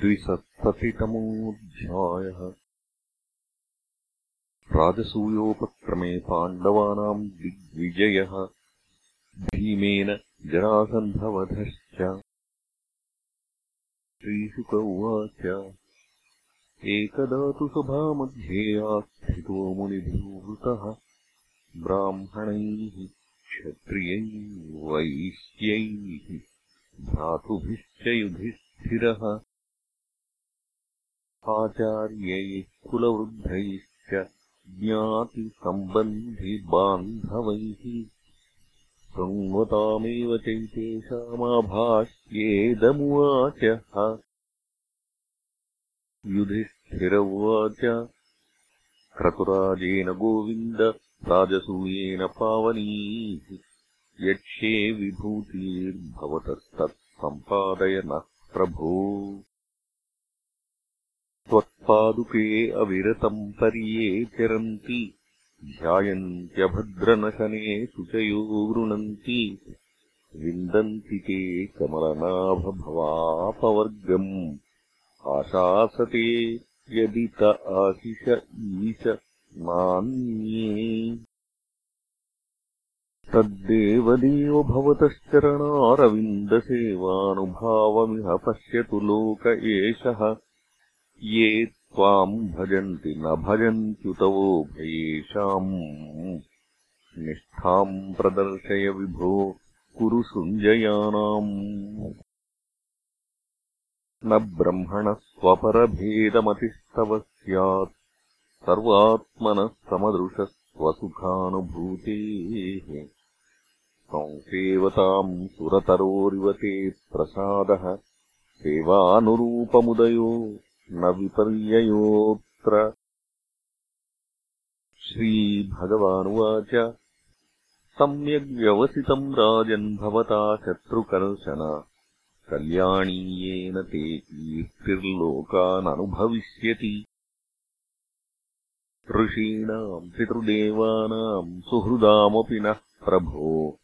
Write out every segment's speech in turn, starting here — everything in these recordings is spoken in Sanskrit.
द्विसप्ततितमोऽध्यायः। राजसूयोपक्रमे पाण्डवानाम् दिग्विजयः। भीमेन जरासन्धवधश्च। श्रीशुक उवाच। एकदा तु सभामध्ये आस्थितो मुनिभिर्वृतः ब्राह्मणैः क्षत्रियैः वैश्यैः भ्रातुभिश्च युधिष्ठिरः आचार्यैः कुलवृद्धैश्च ज्ञातिसम्बन्धिबान्धवैः। शृण्वतामेव चैतेषामाभाष्येदमुवाचः युधिष्ठिर उवाच क्रतुराजेन गोविन्द राजसूयेन पावनीः। यक्ष्ये विभूतिर्भवतस्तत्सम्पादय नः प्रभो त्वत्पादुके अविरतम् पर्ये चरन्ति ध्यायन्त्यभद्रनशने शुचयो वृणन्ति विन्दन्ति ते कमलनाभभवापवर्गम्। आशासते यदि त आशिष ईश नान्ये तद्देवदेव भवतश्चरणारविन्दसेवानुभावमिह पश्यतु लोक एषः ये त्वाम् भजन्ति न भजन्त्युतवोभयेषाम् निष्ठाम् प्रदर्शय विभो कुरु सञ्जयानाम्। न ब्रह्मणः स्वपरभेदमतिस्तव स्यात्। सर्वात्मनः समदृशस्वसुखानुभूतेः संसेवताम् सुरतरोरिव ते प्रसादः सेवानुरूपमुदयो न विपर्ययोऽत्र श्रीभगवानुवाच। सम्यग्व्यवसितम् राजन् भवता शत्रुकर्शन कल्याणीयेन ते कीर्तिर्लोकाननुभविष्यति। ऋषीणाम् पितृदेवानाम् सुहृदामपि नः प्रभो।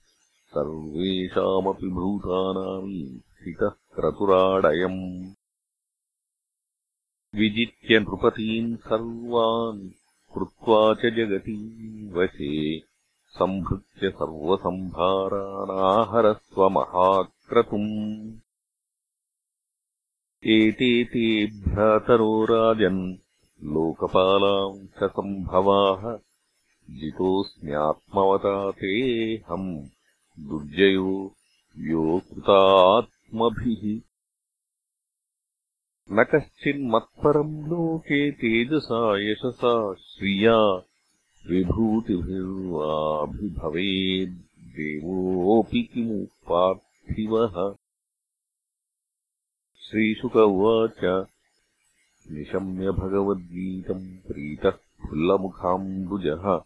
सर्वेषामपि भूतानाम् स्थितः क्रतुराडयम् विजित्य नृपतीम् सर्वान् कृत्वा च जगती वशे सम्भृत्य सर्वसम्भारानाहरस्वमहाक्रतुम् एते ते भ्रातरो राजन् लोकपालाम् च सम्भवाः। जितोऽस्म्यात्मवता तेऽहम् दुर्जयो योकृतात्मभिः न कश्चिन्मत्परम् लोके तेजसा यशसा श्रिया विभूतिभिर्वाभिभवेद्देवोऽपि किमु पार्थिवः? श्रीशुक उवाच निशम्य भगवद्गीतम् प्रीतः फुल्लमुखाम्बुजः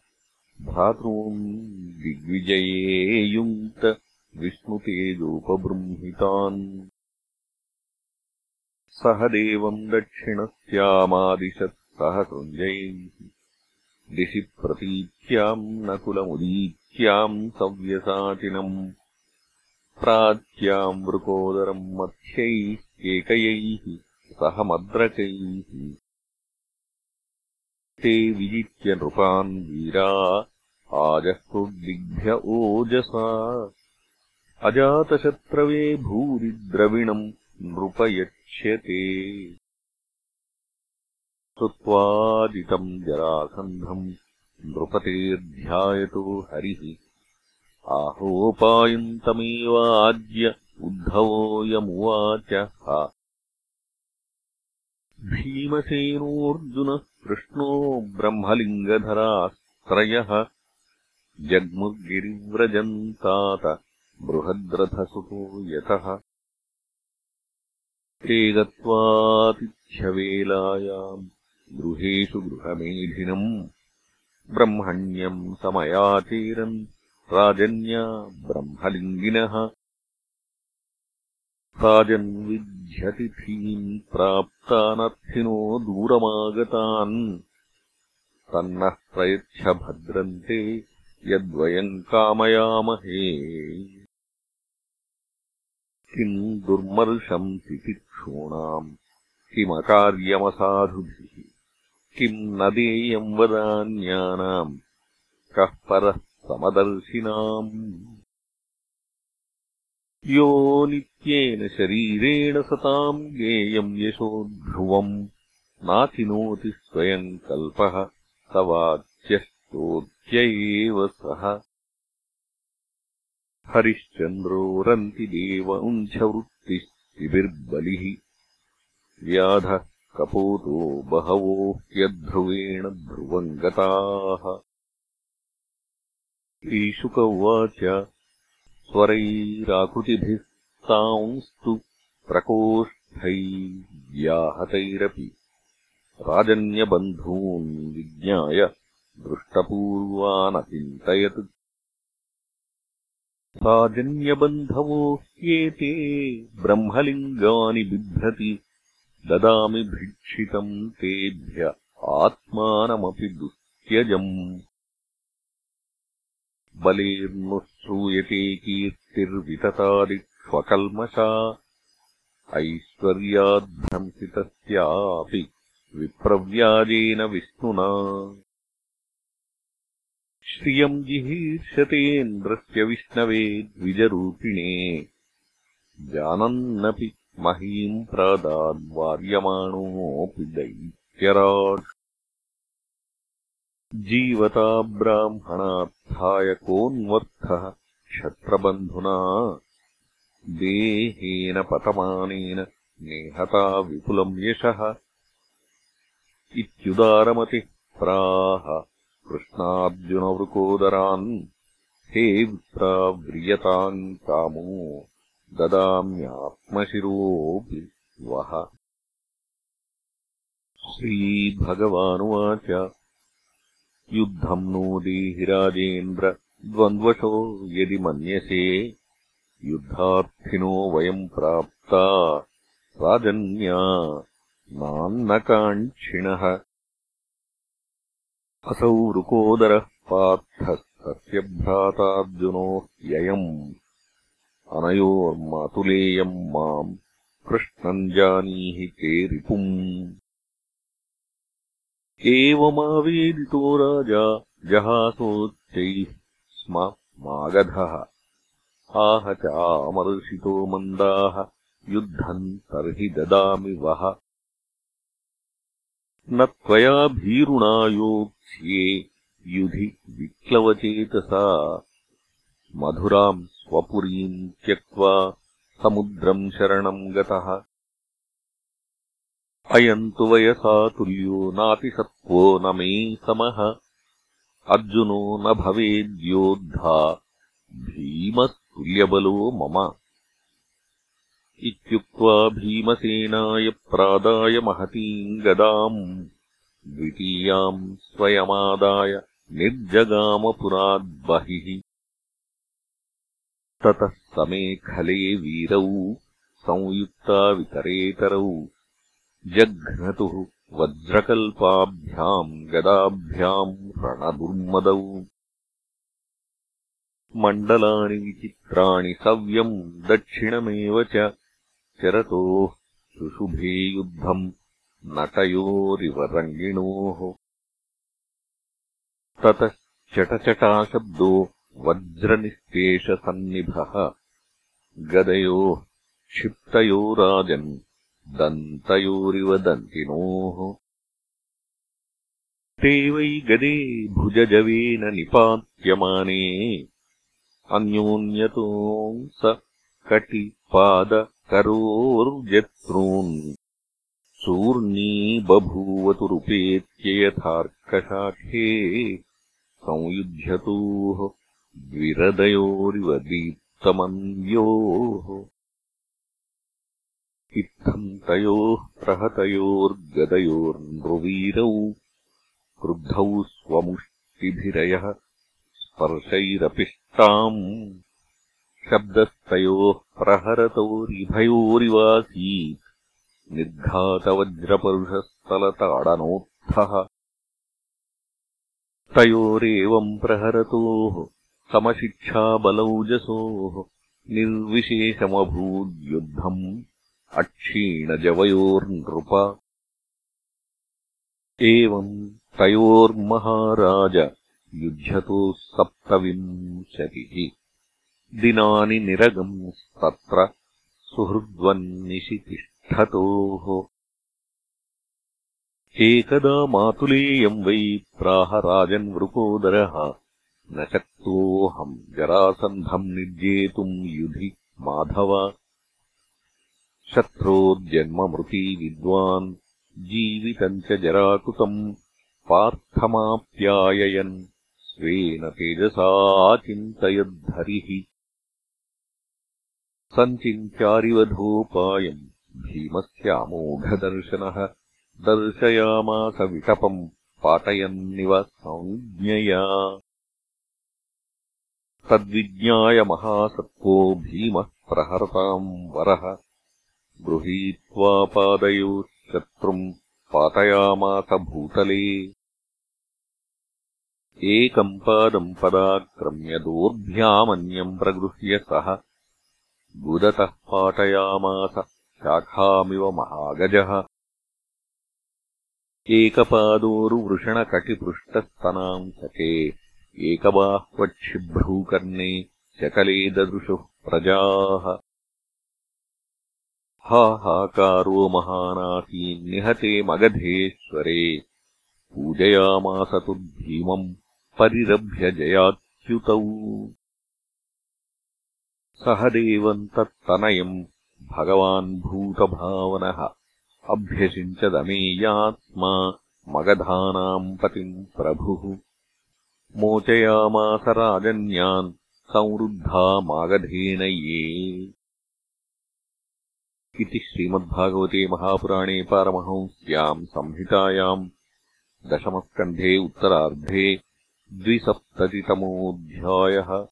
भ्रातॄन् दिग्विजयेयुङ्क्त विष्णुतेजोपबृंहितान् सह देवम् दक्षिणस्यामादिशत् सह सञ्जयैः दिशि प्रतीत्याम् नकुलमुदीत्याम् सव्यसाचिनम् प्राच्याम् वृकोदरम् मध्यैः सह मद्रकैः ते विजित्य नृपान् वीरा आजह्रुद्दिग्भ्य ओजसा। अजातशत्रवे भूरिद्रविणम् नृपयक्ष्यते श्रुत्वाजितम् जरासन्धम् नृपतेऽध्यायतो हरिः। आहोपायन्तमेवाज्य उद्धवोऽयमुवाचः भीमसेनोऽर्जुनः कृष्णो ब्रह्मलिङ्गधरास्त्रयः। जग्मुर्गिरिव्रजन्तात बृहद्रथसुतो यतः ते गत्वातिथ्यवेलायाम् गृहेषु गृहमेधिनम् ब्रह्मण्यम् समयाचेरन् राजन्या ब्रह्मलिङ्गिनः राजन्विध्यतिथीन् प्राप्तानर्थिनो दूरमागतान् तन्नः प्रयच्छ भद्रन्ते यद्वयम् कामयामहे किम् दुर्मर्षम् तितिक्षूणाम्? किमकार्यमसाधुभिः? किम् न देयम् वदान्यानाम्? कः परः समदर्शिनाम्? यो नित्येन शरीरेण सताम् गेयम् यशो ध्रुवम् नाचिनोति स्वयम् कल्पः स वाच्यस्तोत्य एव सः हरिश्चन्द्रोरन्ति देवंशवृत्तिः शिबिर्बलिः व्याधः कपोतो बहवोऽप्यध्रुवेण ध्रुवम् गताः। ईशुक उवाच स्वरैराकृतिभिः तांस्तु प्रकोष्ठैर्व्याहतैरपि राजन्यबन्धून् विज्ञाय दृष्टपूर्वानचिन्तयत् राजन्यबन्धवो ह्येते ब्रह्मलिङ्गानि बिभ्रति ददामि भिक्षितम् तेभ्य आत्मानमपि दुस्त्यजम्। बलेर्नु श्रूयते कीर्तिर्विततादिष्वकल्मषा ऐश्वर्याद्भ्रंसितस्यापि विप्रव्याजेन विष्णुना श्रियम् जिहीर्षतेन्द्रस्य विष्णवे द्विजरूपिणे। जानन्नपि महीम् प्रादाद्वार्यमाणोऽपि दैत्यराट् जीवता ब्राह्मणार्थाय कोऽन्वर्थः क्षत्रबन्धुना। देहेन पतमानेन नेहता विपुलम् यशः। इत्युदारमतिः प्राह कृष्णार्जुनवृकोदरान् हे विप्राव्रियताम् कामो ददाम्यात्मशिरोऽपि वः। श्रीभगवानुवाच। युद्धम् नो देहि राजेन्द्र द्वन्द्वशो यदि मन्यसे। युद्धार्थिनो वयम् प्राप्ता। राजन्या नान्नकाङ्क्षिणः असौ रुकोदरः पार्थः तस्य भ्रातार्जुनो ययम् अनयोर्मातुलेयम् माम् कृष्णम् जानीहि ते रिपुम् एवमावेदितो राजा जहासोच्चैः स्म मागधः आह चामर्षितो मन्दाः युद्धम् तर्हि ददामि वः न त्वया भीरुणा योत्स्ये युधि विक्लवचेतसा। मधुराम् स्वपुरीम् त्यक्त्वा समुद्रम् शरणम् गतः। अयम् तु वयसा तुल्यो नातिसत्त्वो न मे समः। अर्जुनो न भवेद्योद्धा। भीमस्तुल्यबलो मम इत्युक्त्वा भीमसेनाय प्रादाय महतीम् गदाम् द्वितीयाम् स्वयमादाय निर्जगामपुराद्बहिः। ततः समेखले वीरौ संयुक्तावितरेतरौ जघ्नतुः वज्रकल्पाभ्याम् गदाभ्याम् रणदुर्मदौ। मण्डलानि विचित्राणि सव्यम् दक्षिणमेव च चरतोः शुशुभे युद्धम् नटयोरिव रङ्गिणोः। ततश्चटचटाशब्दो वज्रनिःशेषसन्निभः गदयोः क्षिप्तयो राजन् दन्तयोरिव दन्तिनोः। ते वै गदे भुजजवेन निपात्यमाने। अन्योन्यतोऽंस कटिपादकरोर्जत्रून् चूर्णी बभूवतुरुपेत्य यथार्कशाखे संयुध्यतोः द्विरदयोरिव दीप्तमन्योः। इत्थम् तयोः प्रहतयोर्गदयोर्नृवीरौ क्रुद्धौ स्वमुष्टिभिरयः स्पर्शैरपिष्टाम् शब्दस्तयोः प्रहरतोरिभयोरिवासीत्। निर्घातवज्रपरुषस्थलताडनोत्थः तयोरेवम् प्रहरतोः समशिक्षाबलौजसोः निर्विशेषमभूद्युद्धम् अक्षीणजवयोर्नृप। एवम् तयोर्महाराज युध्यतो सप्तविंशतिः दिनानि निरगंस्तत्र सुहृद्वन्निशितिष्ठतोः। एकदा मातुलेयम् वै प्राह राजन्वृकोदरः न शक्तोऽहम् जरासन्धम् निर्जेतुम् युधि माधव। शत्रोर्जन्ममृती विद्वान् जीवितम् च जराकृतम् पार्थमाप्याययन् स्वेन तेजसाचिन्तयद्धरिः सञ्चिन्त्यारिवधोपायम् भीमस्यामोघदर्शनः दर्शयामास विटपम् पातयन्निव संज्ञया। तद्विज्ञाय महासत्त्वो भीमः प्रहरताम् वरः। गृहीत्वा पादयोः शत्रुम् पातयामास भूतले। एकम् पादम् पदाक्रम्य दोर्भ्यामन्यम् प्रगृह्य सः गुदतः पाटयामास शाखामिव महागजः। एकपादोरुवृषणकटिपृष्टस्तनाम् सके एकबाह्वच्छिभ्रूकर्णे शकले ददृशुः प्रजाः। हाहाकारो महानासीन्निहते मगधेश्वरे। पूजयामास तु भीमम् परिरभ्य जयाच्युतौ सह देवम् तत्तनयम् भगवान् भूतभावनः। अभ्यषिञ्चदमेयात्मा मगधानाम् पतिम् प्रभुः। मोचयामास राजन्यान् संवृद्धा मागधेन ये। इति श्रीमद्भागवते महापुराणे पारमहंस्याम् संहितायाम् दशमस्कन्धे उत्तरार्धे द्विसप्ततितमोऽध्यायः